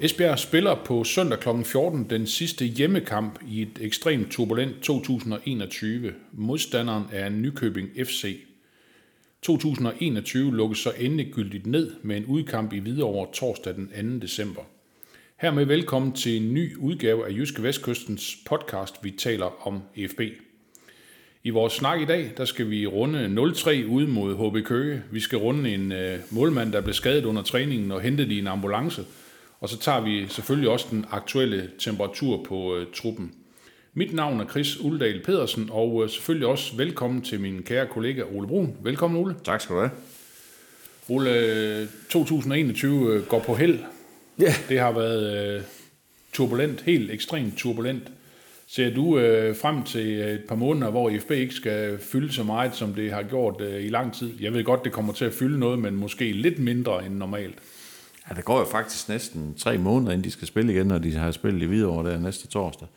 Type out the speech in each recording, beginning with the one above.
Esbjerg spiller på søndag kl. 14 den sidste hjemmekamp i et ekstremt turbulent 2021. Modstanderen er Nykøbing FC. 2021 lukkes så endegyldigt ned med en udkamp i Hvidovre torsdag den 2. december. Hermed velkommen til en ny udgave af Jyske Vestkystens podcast, vi taler om EFB. I vores snak i dag, der skal vi runde 0-3 ude mod HB Køge. Vi skal runde en øh, målmand, der blev skadet under træningen og hentet i en ambulance. Og så tager vi selvfølgelig også den aktuelle temperatur på øh, truppen. Mit navn er Chris Uldal Pedersen, og øh, selvfølgelig også velkommen til min kære kollega Ole Brun. Velkommen Ole. Tak skal du have. Ole, øh, 2021 øh, går på held. Ja. Det har været øh, turbulent, helt ekstremt turbulent. Ser du øh, frem til et par måneder, hvor IFB ikke skal fylde så meget, som det har gjort øh, i lang tid? Jeg ved godt, det kommer til at fylde noget, men måske lidt mindre end normalt. Ja, der går jo faktisk næsten tre måneder, inden de skal spille igen, når de har spillet i Hvidovre der næste torsdag.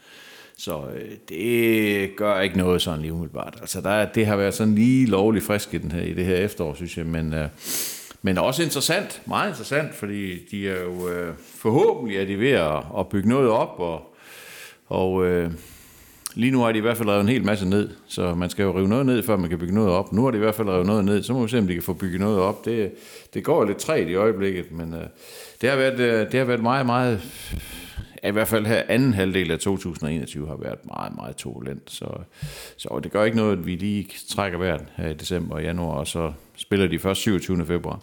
Så øh, det gør ikke noget sådan lige umiddelbart. Altså, der, det har været sådan lige lovlig frisk i, den her, i det her efterår, synes jeg. Men, øh, men også interessant, meget interessant, fordi de er jo øh, forhåbentlig er de ved at, at bygge noget op, og, og øh, lige nu har de i hvert fald revet en hel masse ned, så man skal jo rive noget ned, før man kan bygge noget op. Nu har de i hvert fald revet noget ned, så må vi se, om de kan få bygget noget op. Det, det går lidt træt i øjeblikket, men øh, det, har været, øh, det har været meget, meget... I hvert fald her anden halvdel af 2021 har været meget, meget turbulent. Så, så det gør ikke noget, at vi lige trækker vejret her i december og januar, og så spiller de først 27. februar.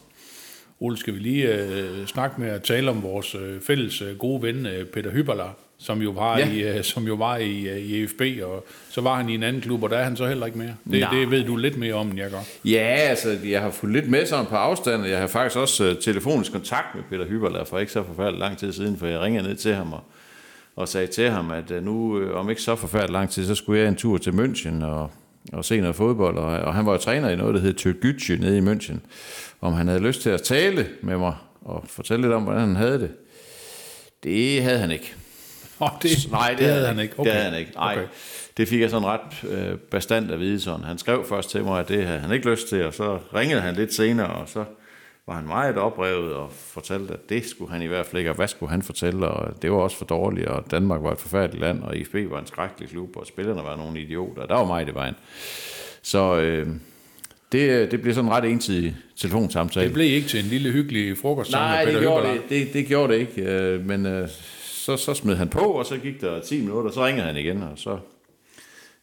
Ole, skal vi lige øh, snakke med at tale om vores øh, fælles øh, gode ven, øh, Peter Hyberler, som jo var, Ja. i, øh, som jo var i, øh, i EFB, og så var han i en anden klub, og der er han så heller ikke mere. Det, Nej. det ved du lidt mere om, end jeg gør. Ja, altså, jeg har fulgt lidt med sådan på afstand, og jeg har faktisk også uh, telefonisk kontakt med Peter Hyberler for ikke så forfærdeligt lang tid siden, for jeg ringede ned til ham og, og sagde til ham, at uh, nu uh, om ikke så forfærdeligt lang tid, så skulle jeg en tur til München og, og se noget fodbold, og, og han var jo træner i noget, der hed Türkgücü nede i München, om han havde lyst til at tale med mig og fortælle lidt om, hvordan han havde det. Det havde han ikke. Oh, det, Nej, det, det havde han ikke. Det havde han ikke. Nej, Okay. okay. det fik jeg sådan ret øh, bestandt at vide sådan. Han skrev først til mig, at det havde han ikke lyst til, og så ringede han lidt senere, og så var han meget oprevet og fortalte, at det skulle han i hvert fald ikke, og hvad skulle han fortælle, og det var også for dårligt, og Danmark var et forfærdeligt land, og IFB var en skrækkelig klub, og spillerne var nogle idioter, og der var meget i vejen. Så øh, det, det blev sådan en ret ensidig telefonsamtale. Det blev ikke til en lille hyggelig frokost Nej, med det Peter gjorde Hyberler. det, det, det gjorde det ikke, øh, men øh, så, så smed han på, og så gik der 10 minutter, og så ringede han igen, og så,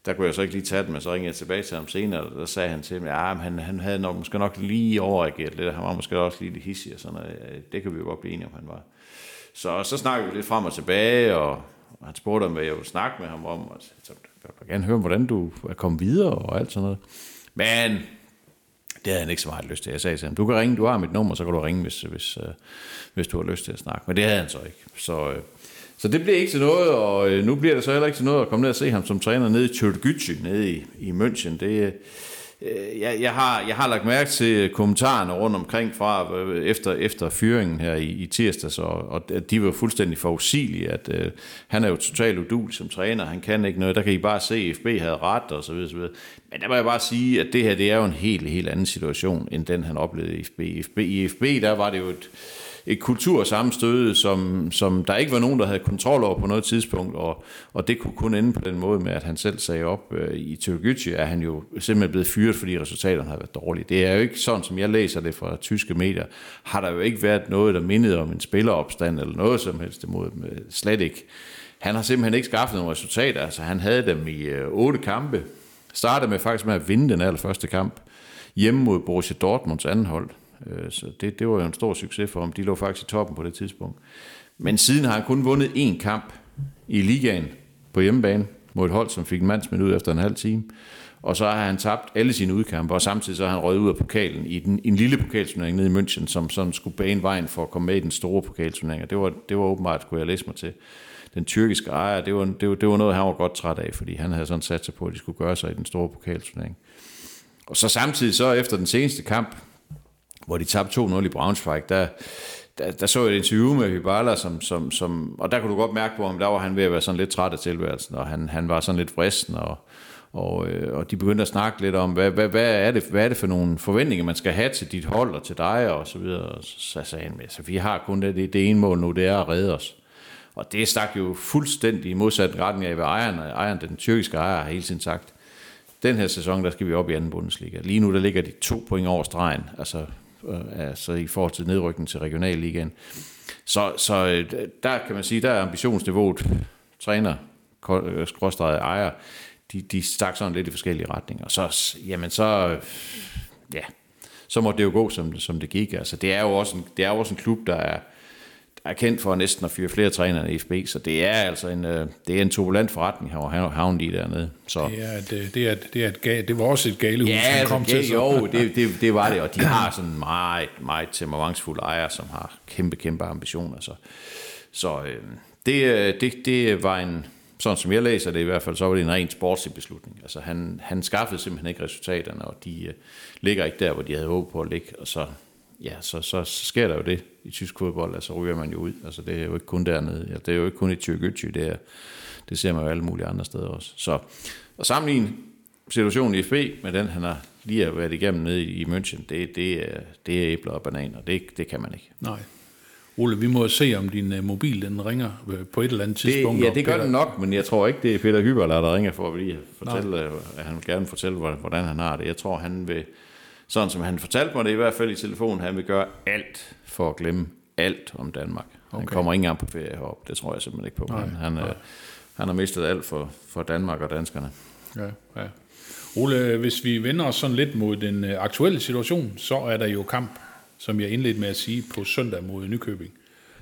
der kunne jeg så ikke lige tage den, men så ringede jeg tilbage til ham senere, og der sagde han til mig, ja, han, han havde nok, måske nok lige overreageret lidt, han var måske også lige lidt hissig og sådan noget, det kan vi jo godt blive enige om, han var. Så, så snakkede vi lidt frem og tilbage, og, og han spurgte om, hvad jeg ville snakke med ham om, og så jeg vil gerne høre, hvordan du er kommet videre og alt sådan noget. Men det havde han ikke så meget lyst til. Jeg sagde til ham, du kan ringe, du har mit nummer, så kan du ringe, hvis, hvis, øh, hvis du har lyst til at snakke. Men det havde han så ikke. Så, øh, så det blev ikke til noget, og øh, nu bliver det så heller ikke til noget at komme ned og se ham som træner nede i Türkgücü, nede i, i München. Det, øh, Øh, jeg, jeg, har, jeg har lagt mærke til kommentarerne rundt omkring fra øh, efter, efter fyringen her i, i tirsdags, og, og at de var fuldstændig forudsigelige, at øh, han er jo totalt udulig som træner, han kan ikke noget, der kan I bare se, at FB havde ret, og så videre, så videre. Men der må jeg bare sige, at det her, det er jo en helt, helt anden situation, end den han oplevede i FB. I FB, i FB der var det jo et, et kultursammenstød, som, som der ikke var nogen, der havde kontrol over på noget tidspunkt, og, og det kunne kun ende på den måde med, at han selv sagde op øh, i Tyrkiet, er han jo simpelthen blevet fyret, fordi resultaterne har været dårlige. Det er jo ikke sådan, som jeg læser det fra tyske medier, har der jo ikke været noget, der mindede om en spilleropstand eller noget som helst imod dem. Øh, slet ikke. Han har simpelthen ikke skaffet nogen resultater. Altså, han havde dem i øh, otte kampe. Startede med faktisk med at vinde den allerførste kamp hjemme mod Borussia Dortmunds anden hold. Øh, Så det, det var jo en stor succes for ham. De lå faktisk i toppen på det tidspunkt. Men siden har han kun vundet én kamp i ligaen på hjemmebane mod et hold, som fik en mandsmænd ud efter en halv time. Og så har han tabt alle sine udkampe, og samtidig så har han røget ud af pokalen i den, en lille pokalturnering nede i München, som sådan skulle bane vejen for at komme med i den store pokalturnering. Og det var, det var åbenbart, skulle jeg læse mig til. den tyrkiske ejer, det var, det, var, det var noget, han var godt træt af, fordi han havde sådan sat sig på, at de skulle gøre sig i den store pokalturnering. Og så samtidig så efter den seneste kamp, hvor de tabte 2-0 i Braunschweig, der, der, der så jeg et interview med Hybala, som, som, som, og der kunne du godt mærke på ham, der var han ved at være sådan lidt træt af tilværelsen, og han, han var sådan lidt fristen, og, og, øh, og de begyndte at snakke lidt om, hvad, hvad, hvad, er det, hvad er det for nogle forventninger, man skal have til dit hold og til dig, og så videre. Og så sagde han, altså, vi har kun det, det, det ene mål nu, det er at redde os. Og det stak jo fuldstændig i modsat retning af, hvad ejeren, ejeren, den tyrkiske ejer, har hele tiden sagt. Den her sæson, der skal vi op i anden Bundesliga. Lige nu, der ligger de to point over stregen, altså, altså i forhold til nedrykningen til regionalligaen. Så, så øh, der kan man sige, der er ambitionsniveauet, træner, øh, skråstreget ejer, de, de stak sådan lidt i forskellige retninger. Så, jamen så, ja, så må det jo gå, som, som det gik. Altså, det er jo også en, det er jo også en klub, der er, er kendt for næsten at fyre flere trænere i FB, så det er altså en, øh, det er en turbulent forretning, han havnet i dernede. Så. Det, er et, øh, det, er et, det, er et gale, det var også et galehus, ja, han altså, kom ja, til. Så. Jo, det, det, det, var det, og de har sådan meget, meget temperamentsfulde ejere, som har kæmpe, kæmpe ambitioner. Så, så øh, det, det, det var en, sådan som jeg læser det i hvert fald, så var det en ren sportslig beslutning. Altså han, han skaffede simpelthen ikke resultaterne, og de uh, ligger ikke der, hvor de havde håbet på at ligge, og så, ja, så, så, så sker der jo det i tysk fodbold, altså ryger man jo ud. Altså det er jo ikke kun dernede, ja, det er jo ikke kun i Tyrkøtjy, det, er, det ser man jo alle mulige andre steder også. Så at sammenligne situationen i FB med den, han har lige har været igennem nede i München, det, det, er, det er æbler og bananer, det, det kan man ikke. Nej. Ole, vi må se, om din uh, mobil den ringer øh, på et eller andet tidspunkt. Det, ja, det gør den nok, men jeg tror ikke, det er Peter Hyberler, der ringer for at lige fortælle, Nej. at han vil gerne fortælle, hvordan han har det. Jeg tror, han vil, sådan som han fortalte mig det i hvert fald i telefonen, han vil gøre alt for at glemme alt om Danmark. Okay. Han kommer ikke engang på ferie herop, det tror jeg simpelthen ikke på. Nej, han, Nej. han har mistet alt for, for Danmark og danskerne. Ja, ja. Ole, hvis vi vender os sådan lidt mod den aktuelle situation, så er der jo kamp som jeg indledte med at sige, på søndag mod Nykøbing.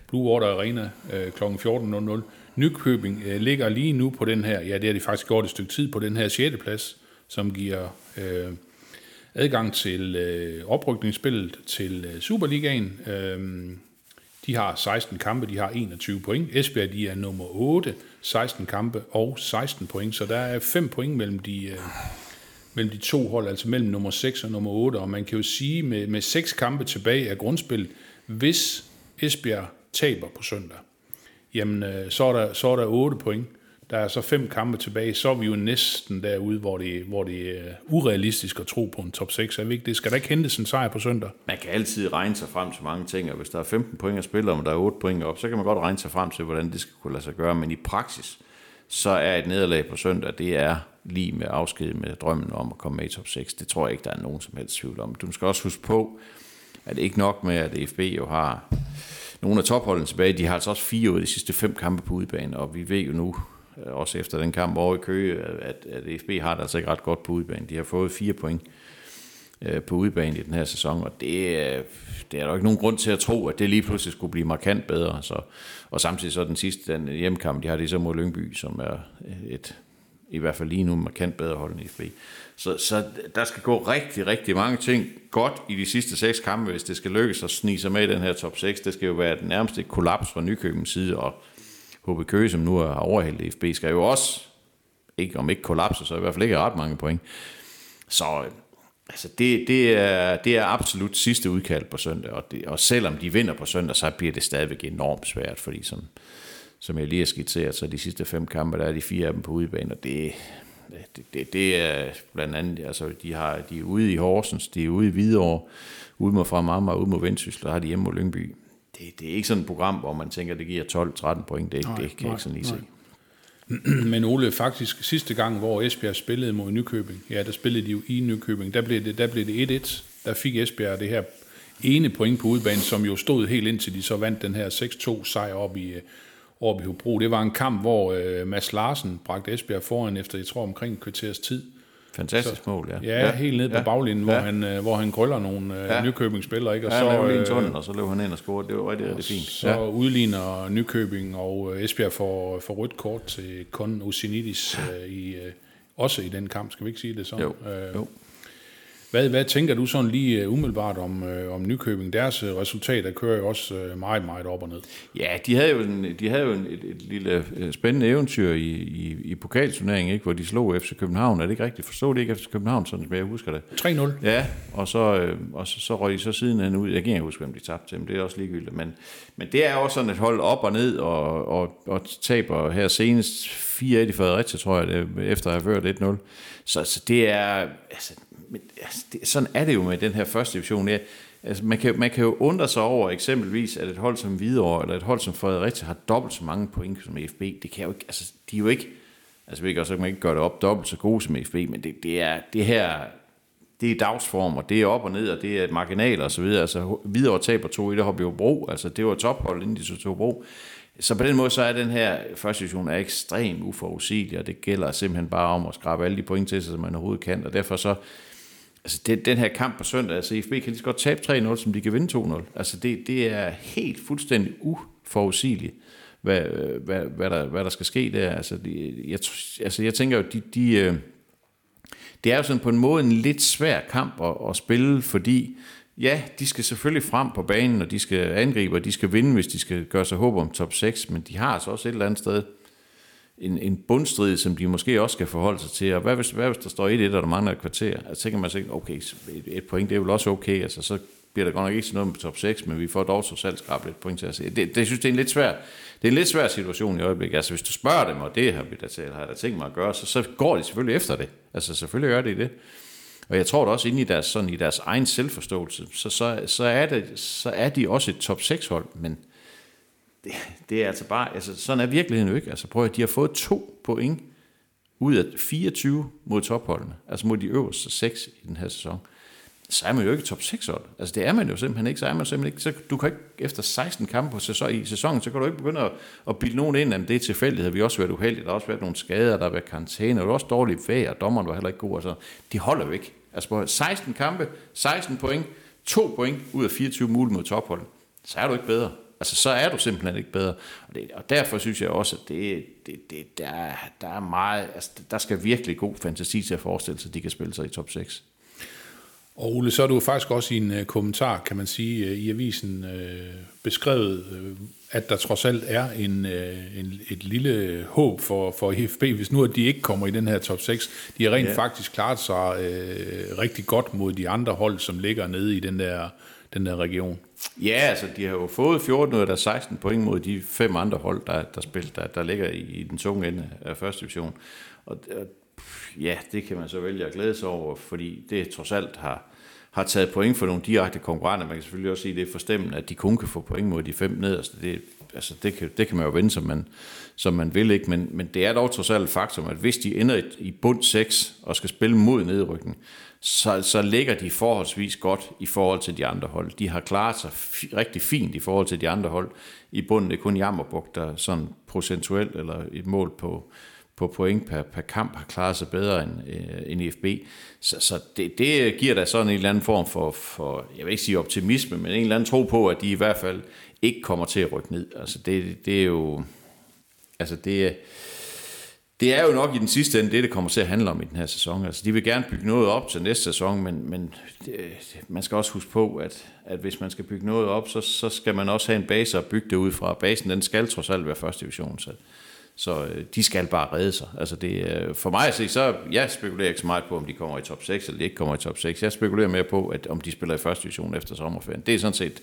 Blue Water Arena øh, kl. 14.00. Nykøbing øh, ligger lige nu på den her, ja det har de faktisk gjort et stykke tid, på den her 6. plads, som giver øh, adgang til øh, oprykningsspillet til øh, Superligaen. Øh, de har 16 kampe, de har 21 point. Esbjerg de er nummer 8, 16 kampe og 16 point, så der er 5 point mellem de, øh, mellem de to hold, altså mellem nummer 6 og nummer 8, og man kan jo sige, med, med 6 kampe tilbage af grundspillet, hvis Esbjerg taber på søndag, jamen øh, så er der, så er der 8 point. Der er så fem kampe tilbage, så er vi jo næsten derude, hvor det, hvor det er urealistisk at tro på en top 6. Er vi ikke det? Skal der ikke hentes en sejr på søndag? Man kan altid regne sig frem til mange ting, og hvis der er 15 point at spille, og der er 8 point op, så kan man godt regne sig frem til, hvordan det skal kunne lade sig gøre. Men i praksis, så er et nederlag på søndag, det er lige med afsked med drømmen om at komme med i top 6. Det tror jeg ikke, der er nogen som helst tvivl om. Du skal også huske på, at det ikke nok med, at FB jo har nogle af topholdene tilbage. De har altså også fire ud af de sidste fem kampe på udebane, og vi ved jo nu, Øh, også efter den kamp over i Køge, at, at FB har det altså ikke ret godt på udebane. De har fået fire point øh, på udebane i den her sæson, og det, øh, det er der ikke nogen grund til at tro, at det lige pludselig skulle blive markant bedre. Så, og samtidig så den sidste den hjemmekamp, de har det så mod Lyngby, som er et i hvert fald lige nu markant bedre hold end FB. Så, så der skal gå rigtig, rigtig mange ting godt i de sidste seks kampe, hvis det skal lykkes at snige sig med i den her top 6. Det skal jo være den nærmeste kollaps fra Nykøbens side, og HB Køge, som nu har overhældt FB, skal jo også, ikke om ikke kollapse, så i hvert fald ikke ret mange point. Så altså det, det, er, det er absolut sidste udkald på søndag, og, det, og selvom de vinder på søndag, så bliver det stadigvæk enormt svært, fordi som, som jeg lige har skitseret, så de sidste fem kampe, der er de fire af dem på udebane, og det, det, det, det er blandt andet, altså de, har, de er ude i Horsens, de er ude i Hvidovre, ude mod Fremammer, ude mod Vendsyssel, der har de hjemme mod Lyngby. Det, det er ikke sådan et program, hvor man tænker, det giver 12-13 point, det, nej, det kan nej, jeg ikke sådan lige nej. se. Men Ole, faktisk sidste gang, hvor Esbjerg spillede mod Nykøbing, ja, der spillede de jo i Nykøbing, der blev det, der blev det 1-1. Der fik Esbjerg det her ene point på udbanen, som jo stod helt indtil de så vandt den her 6-2 sejr op i, op i Hobro. Det var en kamp, hvor øh, Mads Larsen bragte Esbjerg foran efter, jeg tror, omkring en kvarters tid. Fantastisk så, mål, ja. Ja, ja helt ned på ja. baglinjen, hvor, ja. han, øh, hvor han grøller nogle øh, ja. Nykøbing-spillere. Ikke? Og ja, så, han øh, tunnel, og så løb han ind og scorede. Det var rigtig, rigtig fint. Så ja. udligner Nykøbing, og øh, Esbjerg får, får rødt kort til Kon Usinidis, øh, i, øh, også i den kamp. Skal vi ikke sige det så? Jo. Øh, jo. Hvad, hvad tænker du sådan lige øh, umiddelbart om, øh, om Nykøbing? Deres øh, resultater kører jo også øh, meget, meget op og ned. Ja, de havde jo, en, de havde jo en, et, et lille øh, spændende eventyr i, i, i pokalturneringen, ikke? hvor de slog FC København. Er det ikke rigtigt? Forstod det ikke FC København, sådan som jeg husker det? 3-0. Ja, og så, øh, og så, så røg de så sidenhen ud. Jeg kan ikke huske, hvem de tabte til, men det er også ligegyldigt. Men, men det er også sådan et hold op og ned, og, og, og taber her senest 4-1 i Fredericia, tror jeg, det, efter at have ført 1-0. Så, så det er... Altså, men, altså, det, sådan er det jo med den her første division. Ja, altså, man, kan, man kan jo undre sig over eksempelvis, at et hold som Hvidovre, eller et hold som Fredericia, har dobbelt så mange point som FB. Det kan jo ikke... Altså, de er jo ikke... Altså, vi kan også man ikke gøre det op dobbelt så gode som FB, men det, det er det her det er dagsform, og det er op og ned, og det er marginal og så videre. Altså, Hvidovre taber to i det Hobby Bro, altså det var tophold, inden de tog Bro. Så på den måde, så er den her første division er ekstremt uforudsigelig, og det gælder simpelthen bare om at skrabe alle de point til sig, som man overhovedet kan, og derfor så, altså det, den her kamp på søndag, altså FB kan lige så godt tabe 3-0, som de kan vinde 2-0. Altså det, det er helt fuldstændig uforudsigeligt, hvad, hvad, hvad, der, hvad der skal ske der. Altså, de, jeg, altså jeg tænker jo, de, de, øh, det er jo sådan på en måde en lidt svær kamp at, at spille, fordi ja, de skal selvfølgelig frem på banen, og de skal angribe, og de skal vinde, hvis de skal gøre sig håb om top 6, men de har altså også et eller andet sted en, en bundstrid, som de måske også skal forholde sig til. Og hvad hvis, hvad hvis der står 1-1, og der mangler et kvarter? Altså, så kan man sige, okay, et, et point, det er vel også okay. Altså, så bliver der godt nok ikke sådan noget med top 6, men vi får dog så selv skrabt lidt point til at se. Det, det, jeg synes, det er en lidt svær, det er en lidt svær situation i øjeblikket. Altså, hvis du spørger dem, og det har vi da talt, har jeg da tænkt mig at gøre, så, så går de selvfølgelig efter det. Altså, selvfølgelig gør de det. Og jeg tror da også, inde i deres, sådan, i deres egen selvforståelse, så, så, så, er det, så er de også et top 6 hold, men det, det er altså bare, altså sådan er virkeligheden jo ikke. Altså prøv at de har fået to point ud af 24 mod topholdene, altså mod de øverste 6 i den her sæson så er man jo ikke top 6 hold. Altså det er man jo simpelthen ikke. Så er man simpelthen ikke. Så du kan ikke efter 16 kampe på sæson, i sæsonen, så kan du ikke begynde at, at bilde nogen ind, at det er tilfældighed. Vi har også været uheldige. Der har også været nogle skader, der har været karantæne, og der er også dårligt vejr, og dommeren var heller ikke god. Altså, de holder jo ikke. Altså på 16 kampe, 16 point, 2 point ud af 24 mulige mod topholdene. Så er du ikke bedre. Altså, så er du simpelthen ikke bedre. Og, det, og derfor synes jeg også, at det, det, det, der, der er meget, altså, der skal virkelig god fantasi til at forestille sig, at de kan spille sig i top 6. Og Ole, så har du faktisk også i en uh, kommentar, kan man sige, uh, i avisen uh, beskrevet, uh, at der trods alt er en, uh, en, et lille håb for, for IFB, hvis nu at de ikke kommer i den her top 6. De har rent ja. faktisk klaret sig uh, rigtig godt mod de andre hold, som ligger nede i den der, den der region. Ja, altså de har jo fået 14 ud af 16 point mod de fem andre hold, der, der, spiller, der, der ligger i, i den tunge ende af første division. Og, og ja, det kan man så vælge at glæde sig over, fordi det trods alt har, har taget point for nogle direkte konkurrenter. Man kan selvfølgelig også sige, at det er forstemmende, at de kun kan få point mod de fem nederste. Det, altså det, kan, det kan man jo vende, som man, som man vil. ikke. Men, men det er dog trods alt et faktum, at hvis de ender i, i bund 6 og skal spille mod nedrykning, så, så ligger de forholdsvis godt i forhold til de andre hold. De har klaret sig f- rigtig fint i forhold til de andre hold. I bunden det er kun Jammerbuk, der sådan procentuelt eller et mål på, på point per, per kamp har klaret sig bedre end, øh, end IFB. Så, så det, det giver da sådan en eller anden form for, for, jeg vil ikke sige optimisme, men en eller anden tro på, at de i hvert fald ikke kommer til at rykke ned. Altså det, det er jo, altså det, det er jo nok i den sidste ende det, det kommer til at handle om i den her sæson. Altså de vil gerne bygge noget op til næste sæson, men, men det, man skal også huske på, at, at hvis man skal bygge noget op, så, så skal man også have en base at bygge det ud fra. Basen den skal trods alt være første division, så så øh, de skal bare redde sig. Altså det, øh, for mig at se, så jeg spekulerer ikke så meget på, om de kommer i top 6, eller de ikke kommer i top 6. Jeg spekulerer mere på, at om de spiller i første division efter sommerferien. Det er sådan set,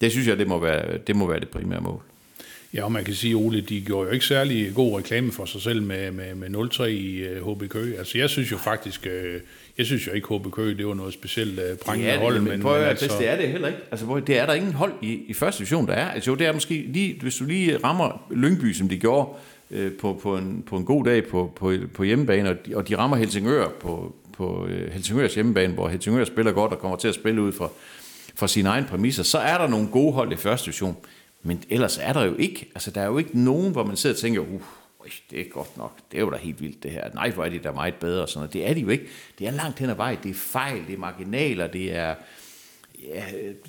det synes jeg, det må være det, må være det primære mål. Ja, og man kan sige, Ole, de gjorde jo ikke særlig god reklame for sig selv med, med, med 0-3 i uh, HB Køge. Altså, jeg synes jo faktisk, uh, jeg synes jo ikke, HB Køge, det var noget specielt uh, prængende hold. Men, men, men altså... det er det heller ikke. Altså, det er der ingen hold i, i første division, der er. Altså, jo, det er måske lige, hvis du lige rammer Lyngby, som de gjorde, øh, på, på, en, på en god dag på, på, på hjemmebane, og de, og de rammer Helsingør på, på øh, Helsingørs hjemmebane, hvor Helsingør spiller godt og kommer til at spille ud fra, for sine egne præmisser, så er der nogle gode hold i første division. Men ellers er der jo ikke. Altså, der er jo ikke nogen, hvor man sidder og tænker, uh, det er godt nok, det er jo da helt vildt det her. Nej, hvor er de da meget bedre. Sådan noget. Det er de jo ikke. Det er langt hen ad vej. Det er fejl, det er marginaler, det er ja,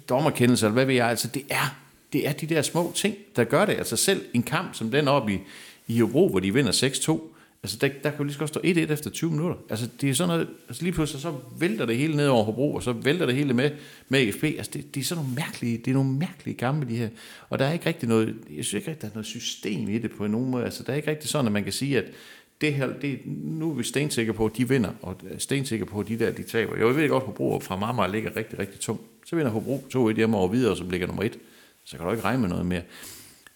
dommerkendelser, eller hvad ved jeg. Altså, det er, det er de der små ting, der gør det. Altså selv en kamp som den op i, i Hobro, hvor de vinder 6-2, Altså, der, der kan jo lige så godt stå 1-1 efter 20 minutter. Altså, det er sådan noget, altså lige pludselig så vælter det hele ned over Hobro, og så vælter det hele med, med FB. Altså, det, det, er sådan nogle mærkelige, det er nogle mærkelige kampe, de her. Og der er ikke rigtig noget, jeg synes ikke rigtig, der er noget system i det på nogen måde. Altså, der er ikke rigtig sådan, at man kan sige, at det her, det, nu er vi stensikre på, at de vinder, og stensikre på, at de der, de taber. Jeg ved godt, at Hobro fra Marmar ligger rigtig, rigtig tungt. Så vinder Hobro 2-1 hjemme over videre, og så ligger nummer 1. Så kan du ikke regne med noget mere.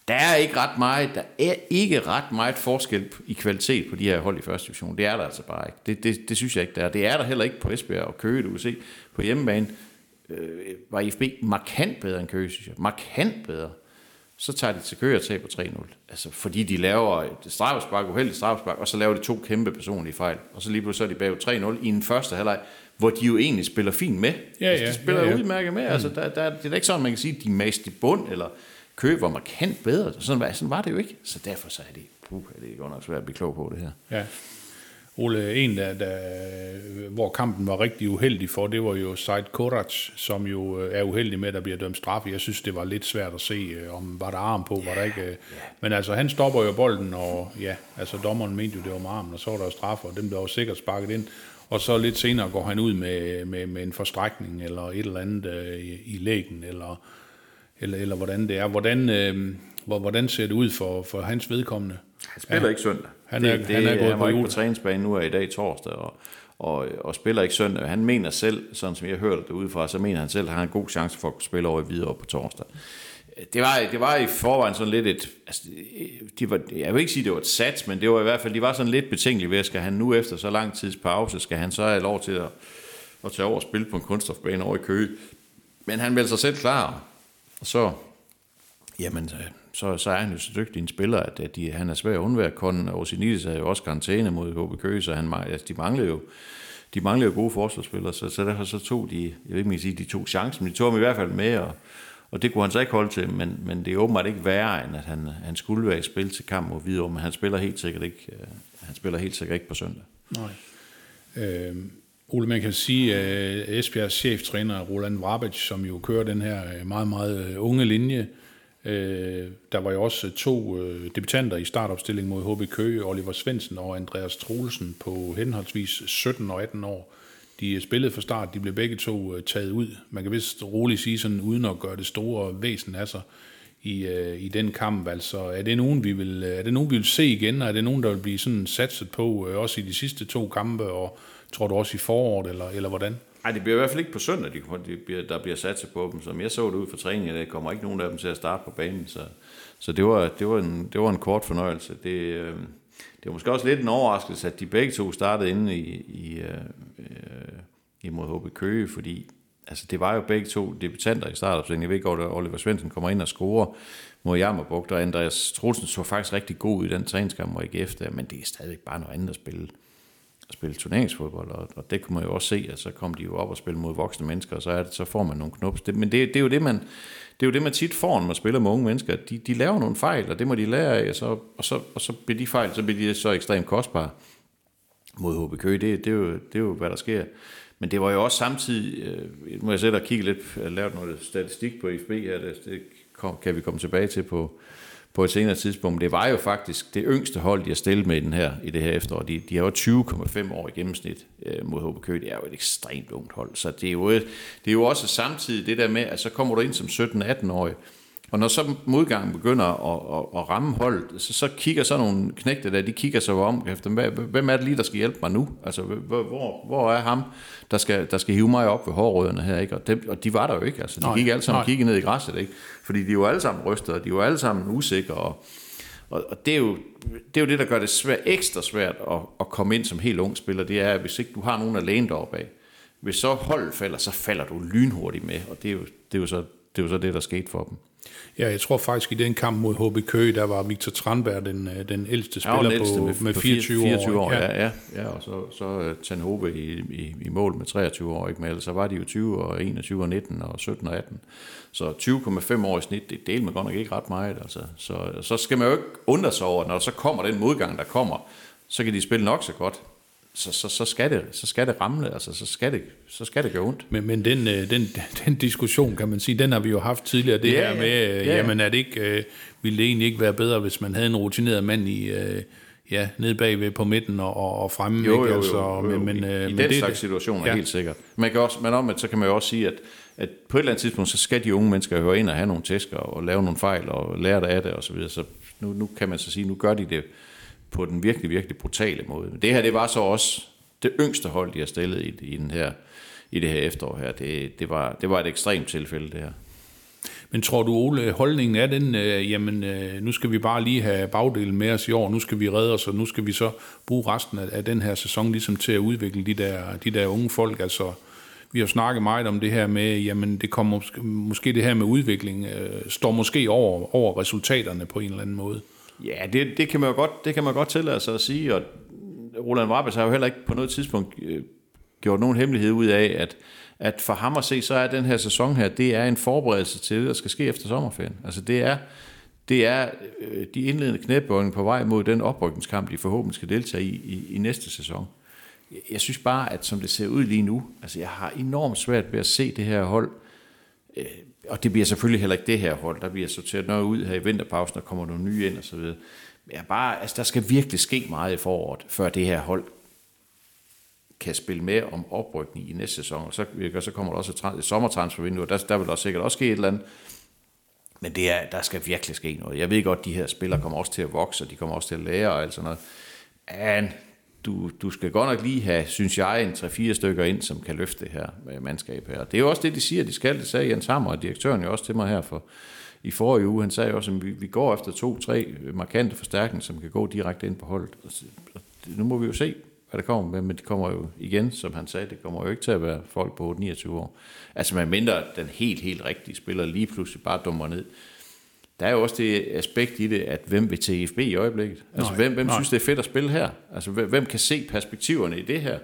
Der er ikke ret meget, der er ikke ret meget forskel i kvalitet på de her hold i første division. Det er der altså bare ikke. Det, det, det synes jeg ikke, der er. Det er der heller ikke på Esbjerg og Køge, du kan se. På hjemmebane øh, var IFB markant bedre end Køge, synes jeg. Markant bedre. Så tager de til Køge og taber 3-0. Altså, fordi de laver et straffespark, uheldigt straffespark, og så laver de to kæmpe personlige fejl. Og så lige pludselig så er de bag 3-0 i en første halvleg, hvor de jo egentlig spiller fint med. Ja, altså, de spiller ja, ja. udmærket med. Altså, der, der, det er da ikke sådan, man kan sige, at de er mast i bund, eller Køge var markant bedre. Sådan, var- sådan var det jo ikke. Så derfor så er det, puh, er det godt nok svært at blive klog på det her. Ja. Ole, en, der, der, hvor kampen var rigtig uheldig for, det var jo Said Korac, som jo øh, er uheldig med, at der bliver dømt straffe. Jeg synes, det var lidt svært at se, øh, om var der arm på, var der ikke. øh. Men altså, han stopper jo bolden, og ja, altså dommeren mente jo, det var med armen, og så var der jo straffe, og dem blev jo sikkert sparket ind. Og så lidt senere går han ud med, med, med en forstrækning, eller et eller andet øh, i, i lægen, eller, eller, eller hvordan det er. Hvordan, øh, hvor- hvordan ser det ud for, for hans vedkommende? Han spiller ja. ikke søndag. Han er- det, han er det, gået han på ikke på træningsbanen nu er i dag torsdag, og, og, og spiller ikke søndag. Han mener selv, sådan som jeg hørte det udefra, så mener han selv, at han har en god chance for at spille over i videre på torsdag. Det var, det var i forvejen sådan lidt et, altså, de var, jeg vil ikke sige, det var et sats, men det var i hvert fald, de var sådan lidt betænkelige ved, at skal han nu efter så lang tids pause, skal han så have lov til at, at tage over og spille på en kunststofbane over i Køge. Men han meldte sig selv klar, og så, jamen, øh, så, så er han jo så dygtig en spiller, at, at de, han er svær at undvære. Kon og Osinidis havde jo også karantæne mod HB Køge, så han, altså, de manglede jo de manglede jo gode forsvarsspillere, så, så derfor så tog de, jeg vil ikke, sige, de tog chancen, men de tog ham i hvert fald med, og, og det kunne han så ikke holde til, men, men det er åbenbart ikke værre, end at han, han skulle være i spil til kamp mod Hvidovre, men han spiller helt sikkert ikke, øh, han spiller helt sikkert ikke på søndag. Nej. Øh, Ole, man kan sige, at øh, Esbjergs cheftræner Roland Vrabic, som jo kører den her øh, meget, meget øh, unge linje, der var jo også to debutanter i startopstilling mod HB Køge, Oliver Svendsen og Andreas Troelsen på henholdsvis 17 og 18 år. De spillede fra start, de blev begge to taget ud. Man kan vist roligt sige sådan, uden at gøre det store væsen af sig i, i den kamp. Altså, er det nogen, vi vil, er det nogen, vi vil se igen, og er det nogen, der vil blive sådan satset på, også i de sidste to kampe, og tror du også i foråret, eller, eller hvordan? Nej, det bliver i hvert fald ikke på søndag, de, de bliver, der bliver sat sig på dem. Som jeg så det ud for træningen, der kommer ikke nogen af dem til at starte på banen. Så, så det, var, det, var en, det var en kort fornøjelse. Det, øh, det var måske også lidt en overraskelse, at de begge to startede inde i, i, øh, øh imod HB Køge, fordi altså, det var jo begge to debutanter i startopstillingen. Jeg ved godt, at Oliver Svendsen kommer ind og scorer mod Jammerbugt, og Andreas Troelsen så faktisk rigtig god i den træningskamp i AGF der, men det er stadigvæk bare noget andet at spille spille turneringsfodbold, og, og det kunne man jo også se, at så kom de jo op og spille mod voksne mennesker, og så, er det, så får man nogle knups. Det, men det, det, er jo det, man, det er jo det, man tit får, når man spiller med unge mennesker. De, de laver nogle fejl, og det må de lære af, og så, og så, og så bliver de fejl, så bliver de så ekstremt kostbare mod HB Køge. Det, det, er jo, det er jo, hvad der sker. Men det var jo også samtidig, øh, må jeg sætte og kigge lidt, lavet noget statistik på IFB her, det, øh, det kom, kan vi komme tilbage til på, på et senere tidspunkt. Det var jo faktisk det yngste hold, de har stillet med i, den her, i det her efterår. De, de har jo 20,5 år i gennemsnit øh, mod HB Køge. Det er jo et ekstremt ungt hold. Så det er, jo et, det er jo også samtidig det der med, at så kommer du ind som 17-18-årig, og når så modgangen begynder at, at, at ramme holdet, så, så kigger så nogle knægte der, de kigger sig om efter, hvem er det lige, der skal hjælpe mig nu? Altså, hvor, hvor, hvor er ham, der skal, der skal hive mig op ved hårrødderne her? Ikke? Og, dem, og de var der jo ikke. Altså, de Nej, gik alle sammen og kiggede ned i græsset, ikke? Fordi de var alle sammen rystede, og de var alle sammen usikre, og, og, og det, er jo, det er jo det, der gør det svært, ekstra svært at, at komme ind som helt ung spiller, det er, at hvis ikke du har nogen at læne dig op af, hvis så holdet falder, så falder du lynhurtigt med, og det er jo, det er jo, så, det, er jo så det, der skete for dem. Ja, jeg tror faktisk, i den kamp mod HB Køge, der var Victor Tranberg den, øh, den ældste Ja, spiller den ældste på, med 24, 24 år. år. Ja, ja, ja, og så, så uh, Tanhobe i, i, i, mål med 23 år, ikke? men ellers så var de jo 20 og 21 og 19 og 17 og 18. Så 20,5 år i snit, det deler man godt nok ikke ret meget. Altså. Så, så skal man jo ikke undre sig over, når der så kommer den modgang, der kommer, så kan de spille nok så godt. Så, så, så, skal, det, så skal det ramle, altså så skal det, så skal det gøre ondt. Men, men den, øh, den, den diskussion, kan man sige, den har vi jo haft tidligere, det Ja, her med, øh, Ja, ja. jamen er det ikke, øh, ville det egentlig ikke være bedre, hvis man havde en rutineret mand i, øh, ja, nede bagved på midten og, og, og fremme. Jo, ikke? jo, jo, Altså, jo, jo. Men, men, I, øh, i men den det- slags situationer ja. helt sikkert. Man kan også, men om så kan man jo også sige, at, at på et eller andet tidspunkt, så skal de unge mennesker høre ind og have nogle tæsker og lave nogle fejl og lære det af det og så videre. Så nu, nu kan man så sige, nu gør de det på den virkelig, virkelig brutale måde. Men det her, det var så også det yngste hold, de har stillet i, i, den her, i det her efterår her. Det, det, var, det var et ekstremt tilfælde, det her. Men tror du, Ole, holdningen er den, øh, jamen øh, nu skal vi bare lige have bagdelen med os i år, nu skal vi redde os, og nu skal vi så bruge resten af, af den her sæson ligesom til at udvikle de der, de der unge folk. Altså, vi har snakket meget om det her med, jamen det kommer måske, måske det her med udvikling, øh, står måske over, over resultaterne på en eller anden måde. Ja, det, det, kan man jo godt, det kan man godt tillade sig at sige, og Roland Rabbes har jo heller ikke på noget tidspunkt øh, gjort nogen hemmelighed ud af, at, at for ham at se, så er den her sæson her, det er en forberedelse til det, der skal ske efter sommerferien. Altså det er, det er øh, de indledende knæbøjninger på vej mod den oprykningskamp, de forhåbentlig skal deltage i, i, i næste sæson. Jeg- Jeg synes bare, at som det ser ud lige nu, altså jeg har enormt svært ved at se det her hold, øh, og det bliver selvfølgelig heller ikke det her hold, der bliver sorteret noget ud her i vinterpausen, der kommer nogle nye ind og så videre. Men jeg bare, altså der skal virkelig ske meget i foråret, før det her hold kan spille med om oprykning i næste sæson. Og så, og så kommer der også et, et sommertransfervindue, og der, der vil også sikkert også ske et eller andet. Men det er, der skal virkelig ske noget. Jeg ved godt, at de her spillere kommer også til at vokse, og de kommer også til at lære og alt sådan noget. Men du, du skal godt nok lige have, synes jeg, en 3-4 stykker ind, som kan løfte det her øh, mandskab her. Det er jo også det, de siger, de skal. Det sagde Jens Hammer, og direktøren jo også til mig her for, i forrige uge. Han sagde jo også, at vi, vi går efter to-tre markante forstærkninger, som kan gå direkte ind på holdet. Og og nu må vi jo se, hvad der kommer med, men det kommer jo igen, som han sagde, det kommer jo ikke til at være folk på 29 år. Altså man mindre den helt, helt rigtige spiller lige pludselig bare dummer ned. Der er jo også det aspekt i det, at hvem vil til IFB i øjeblikket? Altså Nej, hvem, hvem nej. synes, det er fedt at spille her? Altså hvem, hvem kan se perspektiverne i det her?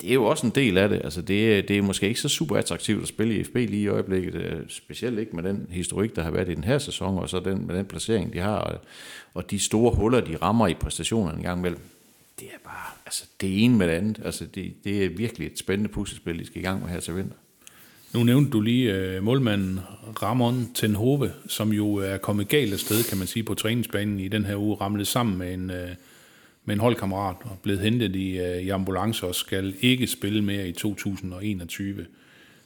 Det er jo også en del af det. Altså det, er- det er måske ikke så super attraktivt at spille i FB lige i øjeblikket, øh, specielt ikke med den historik, der har været i den her sæson, og så den, med den placering, de har, og, og de store huller, de rammer i præstationerne en gang imellem. Det er bare, altså det ene med det andet. Altså det, det er virkelig et spændende puslespil, de skal i gang med her til vinter. Nu nævnte du lige øh, målmanden Ramon Tenhove, som jo er kommet galt af sted, kan man sige, på træningsbanen i den her uge, ramlet sammen med en, øh, med en holdkammerat og blevet hentet i, øh, i ambulance og skal ikke spille mere i 2021.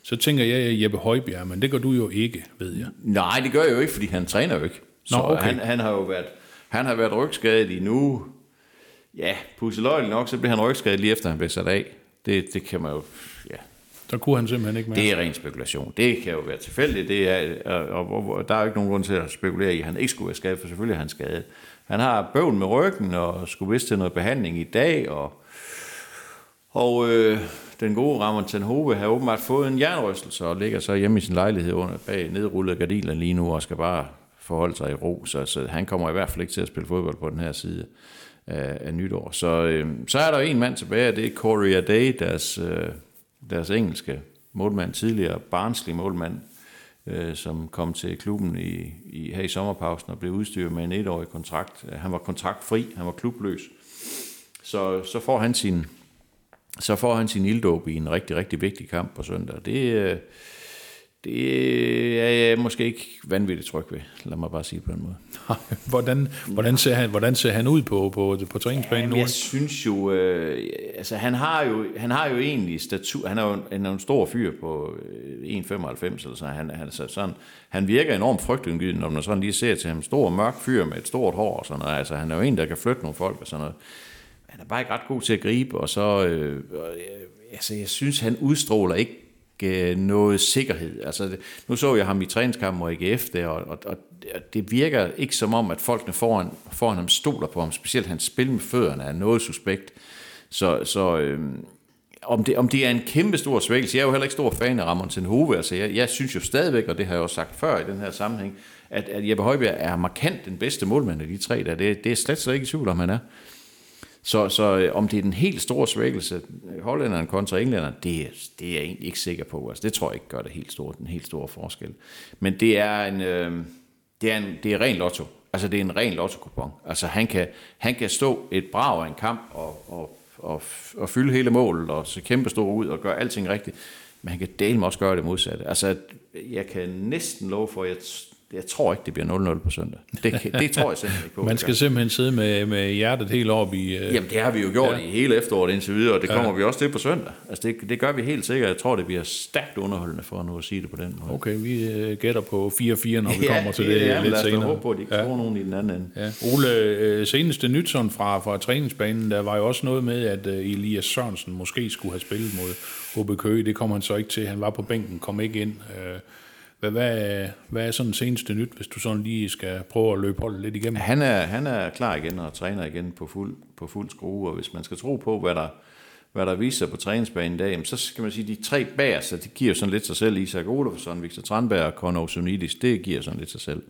Så tænker jeg, Jeppe Højbjerg, men det gør du jo ikke, ved jeg. Nej, det gør jeg jo ikke, fordi han træner jo ikke. Så Nå, okay. han, han har jo været, han har været rygskadet i nu. Ja, pusseløjligt nok, så blev han rygskadet lige efter, han blev sat af. Det, det kan man jo, ja, der kunne han simpelthen ikke mere. det er ren spekulation. Det kan jo være tilfældigt. Det er, øh, og, og, og, der er jo ikke nogen grund til at spekulere i, at han ikke skulle være skadet, for selvfølgelig er han skadet. Han har bøvl med ryggen, og skulle vist til noget behandling i dag, og, og øh, den gode Ramon Tenhove har åbenbart fået en jernrystelse, og ligger så hjemme i sin lejlighed under bag nedrullede gardiner lige nu, og skal bare forholde sig i ro, så, så han kommer i hvert fald ikke til at spille fodbold på den her side af, af nytår. Så, øh, så er der jo en mand tilbage, og det er Corey Day, deres, øh, deres engelske målmand, tidligere barnslig målmand, øh, som kom til klubben i, i, her i sommerpausen og blev udstyret med en etårig kontrakt. Han var kontraktfri, han var klubløs. Så, så får han sin så får han sin ilddåb i en rigtig, rigtig vigtig kamp på søndag. Det, øh, det er jeg måske ikke vanvittigt tryg ved. Lad mig bare sige på en måde. hvordan, hvordan, ser han, hvordan ser han ud på, på, på træningsbanen nu? Jeg synes jo, øh, altså han har jo, han har jo egentlig statur, han er jo en, han er en stor fyr på øh, 1,95 eller sådan, han, han, så sådan, han virker enormt frygtindgydende, når man sådan lige ser til ham, stor mørk fyr med et stort hår og sådan noget, altså han er jo en, der kan flytte nogle folk og sådan noget. Han er bare ikke ret god til at gribe, og så, øh, øh, altså jeg synes, han udstråler ikke øh, noget sikkerhed. Altså, nu så jeg ham i træningskampen mod AGF der, og, og, og det virker ikke som om, at folkene foran, foran ham stoler på ham, specielt hans spil med fødderne er noget suspekt. Så, så øh, om, det, om det er en kæmpe stor svækkelse, jeg er jo heller ikke stor fan af Ramon Tenhove, altså jeg, jeg synes jo stadigvæk, og det har jeg også sagt før i den her sammenhæng, at, at Jeppe Højbjerg er markant den bedste målmand af de tre der. Det, det er slet, slet ikke i tvivl om, han er. Så, så øh, om det er den helt store svækkelse, hollænderne hollænderen kontra englænderne, det, det er jeg egentlig ikke sikker på. Altså, det tror jeg ikke gør det helt store, den helt store forskel. Men det er en, øh, det er en, det er ren lotto. Altså, det er en ren lotto-kupon. Altså, han kan, han kan stå et brag af en kamp og, og, og, og fylde hele målet og se kæmpe stor ud og gøre alting rigtigt. Men han kan dele også gøre det modsatte. Altså, jeg kan næsten love for, at jeg, jeg tror ikke, det bliver 0-0 på søndag. Det, kan- det tror jeg simpelthen ikke på. Man skal simpelthen sidde med, med hjertet helt op i... Øh, Jamen, det har vi jo gjort ja. i hele efteråret indtil videre, og det kommer ja. vi også til på søndag. Altså, det, det gør vi helt sikkert. Jeg tror, det bliver stærkt underholdende for nu at sige det på den måde. Okay, vi øh, gætter på 4-4, når vi kommer til det ja, lidt senere. håbe på, at de ikke ja. nogen i den anden ende. Ja. Ole, øh, seneste nyt sådan fra, fra træningsbanen, der var jo også noget med, at øh, Elias Sørensen måske skulle have spillet mod HB Køge. Det kom han så ikke til. Han var på bænken, kom ikke ind. Øh, hvad, hvad, hvad er sådan seneste nyt, hvis du sådan lige skal prøve at løbe holdet lidt igennem? Han er, han er klar igen og træner igen på fuld, på fuld skrue, og hvis man skal tro på, hvad der, hvad der viser sig på træningsbanen i dag, så skal man sige, de tre bagerste, det giver sådan lidt sig selv. Isak Olofsson, Victor Tranberg og Conor Sunidis, det giver sådan lidt sig selv.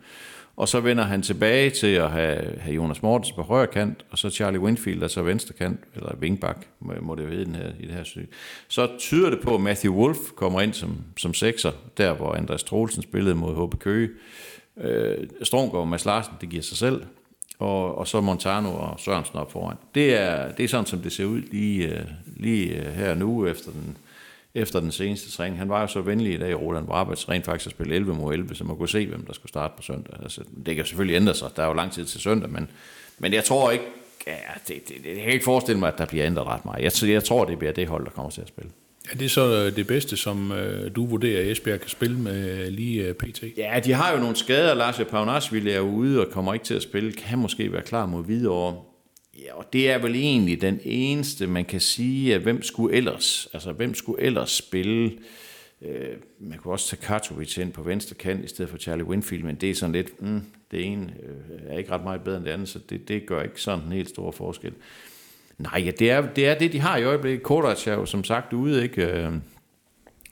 Og så vender han tilbage til at have, have Jonas Mortensen på højre kant, og så Charlie Winfield, altså venstre kant, eller wingback, må, det jo hedde den her, i det her stykke. Så tyder det på, at Matthew Wolf kommer ind som, som sekser, der hvor Andreas Troelsen spillede mod HB Køge. Øh, Stromgaard og Mads Larsen, det giver sig selv. Og, og så Montano og Sørensen op foran. Det er, det er sådan, som det ser ud lige, øh, lige øh, her nu efter den, efter den seneste træning. Han var jo så venlig i dag, Roland Brabats, rent faktisk at spille 11 mod 11, så man kunne se, hvem der skulle starte på søndag. Altså, det kan selvfølgelig ændre sig, der er jo lang tid til søndag, men, men jeg tror ikke, ja, det, det, det, jeg kan ikke forestille mig, at der bliver ændret ret meget. Jeg, jeg tror, det bliver det hold, der kommer til at spille. Er det så øh, det bedste, som øh, du vurderer, at Esbjerg kan spille med lige øh, pt? Ja, de har jo nogle skader. Lars Paunasvili er ude og kommer ikke til at spille. Kan måske være klar mod Hvidovre. Ja, og det er vel egentlig den eneste, man kan sige, at hvem skulle ellers, altså hvem skulle ellers spille? Øh, man kunne også tage Katovic ind på venstre kant i stedet for Charlie Winfield, men det er sådan lidt, mm, det ene øh, er ikke ret meget bedre end det andet, så det, det gør ikke sådan en helt stor forskel. Nej, ja, det, er, det er det, de har i øjeblikket. Kordac er jo som sagt ude, ikke? Øh,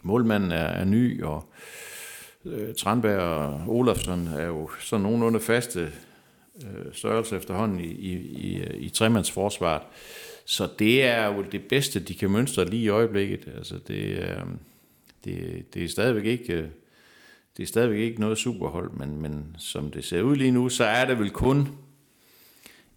målmanden er, er ny, og øh, Tranberg og Olafsson er jo sådan nogenlunde faste øh, størrelse efterhånden i, i, i, øh, i tremandsforsvaret. Så det er jo det bedste, de kan mønstre lige i øjeblikket. Altså det, øh, det, det er stadigvæk ikke... øh, Det er stadigvæk ikke noget superhold, men, men som det ser ud lige nu, så er det vel kun...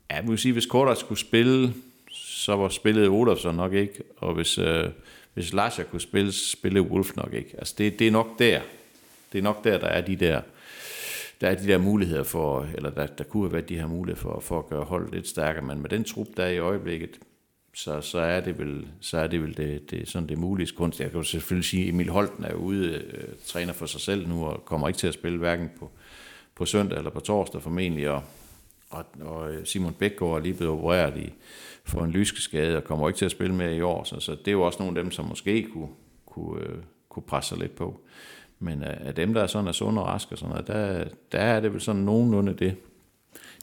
Ja, jeg vil sige, hvis Kordac skulle spille, så var spillet Olofsson nok ikke, og hvis, øh, hvis Lasha kunne spille, spille Wolf nok ikke. Altså det, det er nok der. Det er nok der, der er de der, der er de der muligheder for, eller der, der kunne have været de her muligheder for, for at gøre holdet lidt stærkere, men med den trup, der er i øjeblikket, så, så er det vel, så er det, vel det, det, sådan det mulige kunst. Jeg kan jo selvfølgelig sige, at Emil Holten er ude, øh, træner for sig selv nu, og kommer ikke til at spille hverken på, på søndag eller på torsdag formentlig, og, og, og Simon Bækgaard er lige blevet opereret i, for en lyskeskade, og kommer ikke til at spille mere i år, så, så det er jo også nogle af dem, som måske kunne, kunne, øh, kunne presse sig lidt på. Men af dem, der er sådan er sunde og raske og sådan noget, der, der er det vel sådan nogenlunde det.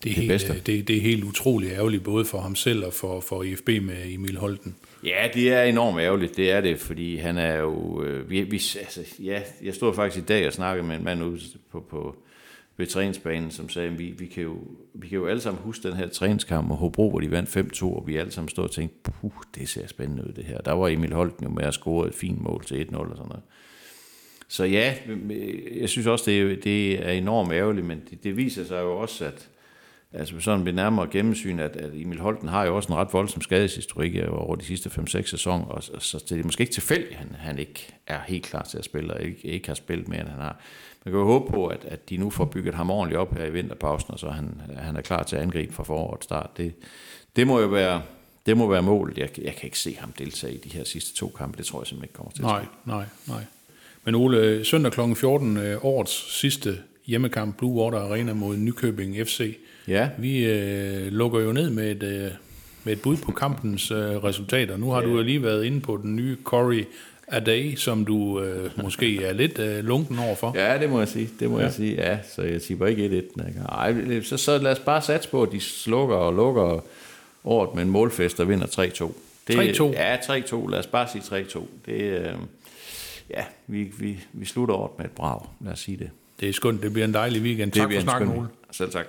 Det er, Det helt, øh, det, det er helt utroligt ærgerligt, både for ham selv og for, for IFB med Emil Holten. Ja, det er enormt ærgerligt, det er det, fordi han er jo... Øh, vi, vi, altså, ja, jeg stod faktisk i dag og snakkede med en mand ude på, på ved træningsbanen, som sagde, at vi, vi, kan jo, vi kan jo alle sammen huske den her træningskamp med Hobro, hvor de vandt 5-2, og vi alle sammen stod og tænkte, puh, det ser spændende ud det her. Der var Emil Holten jo med at score et fint mål til 1-0 og sådan noget. Så ja, jeg synes også, det er, det er enormt ærgerligt, men det, det viser sig jo også, at altså sådan ved nærmere gennemsyn, at, at Emil Holten har jo også en ret voldsom skadeshistorik øh, over de sidste 5-6 sæsoner, og, og så det er måske ikke tilfældigt, at han, han ikke er helt klar til at spille, og ikke, ikke har spillet mere, end han har. Man kan jo håbe på, at, at de nu får bygget ham ordentligt op her i vinterpausen, og så han, han er klar til at angribe fra forårets start. Det, det må jo være, det må være målet. Jeg, jeg kan ikke se ham deltage i de her sidste to kampe. Det tror jeg simpelthen ikke kommer til at Nej, nej, nej. Men Ole, søndag kl. 14, øh, årets sidste hjemmekamp, Blue Water Arena mod Nykøbing FC. Ja. Vi øh, lukker jo ned med et, øh, med et bud på kampens øh, resultater. Nu har ja. du jo lige været inde på den nye Corey Aday, som du øh, måske er lidt øh, lunken overfor. Ja, det må jeg sige. Det må ja. jeg sige. Ja, så jeg bare ikke 1-1. Nej, så, så lad os bare satse på, at de slukker og lukker året med en målfest og vinder 3-2. Det- 3-2? Ja, 3-2. Lad os bare sige 3-2. Det, øh, ja, vi, vi, vi slutter året med et brag. Lad os sige det. Det er skønt. Det bliver en dejlig weekend. Tak for en snakken, Ole. Selv tak.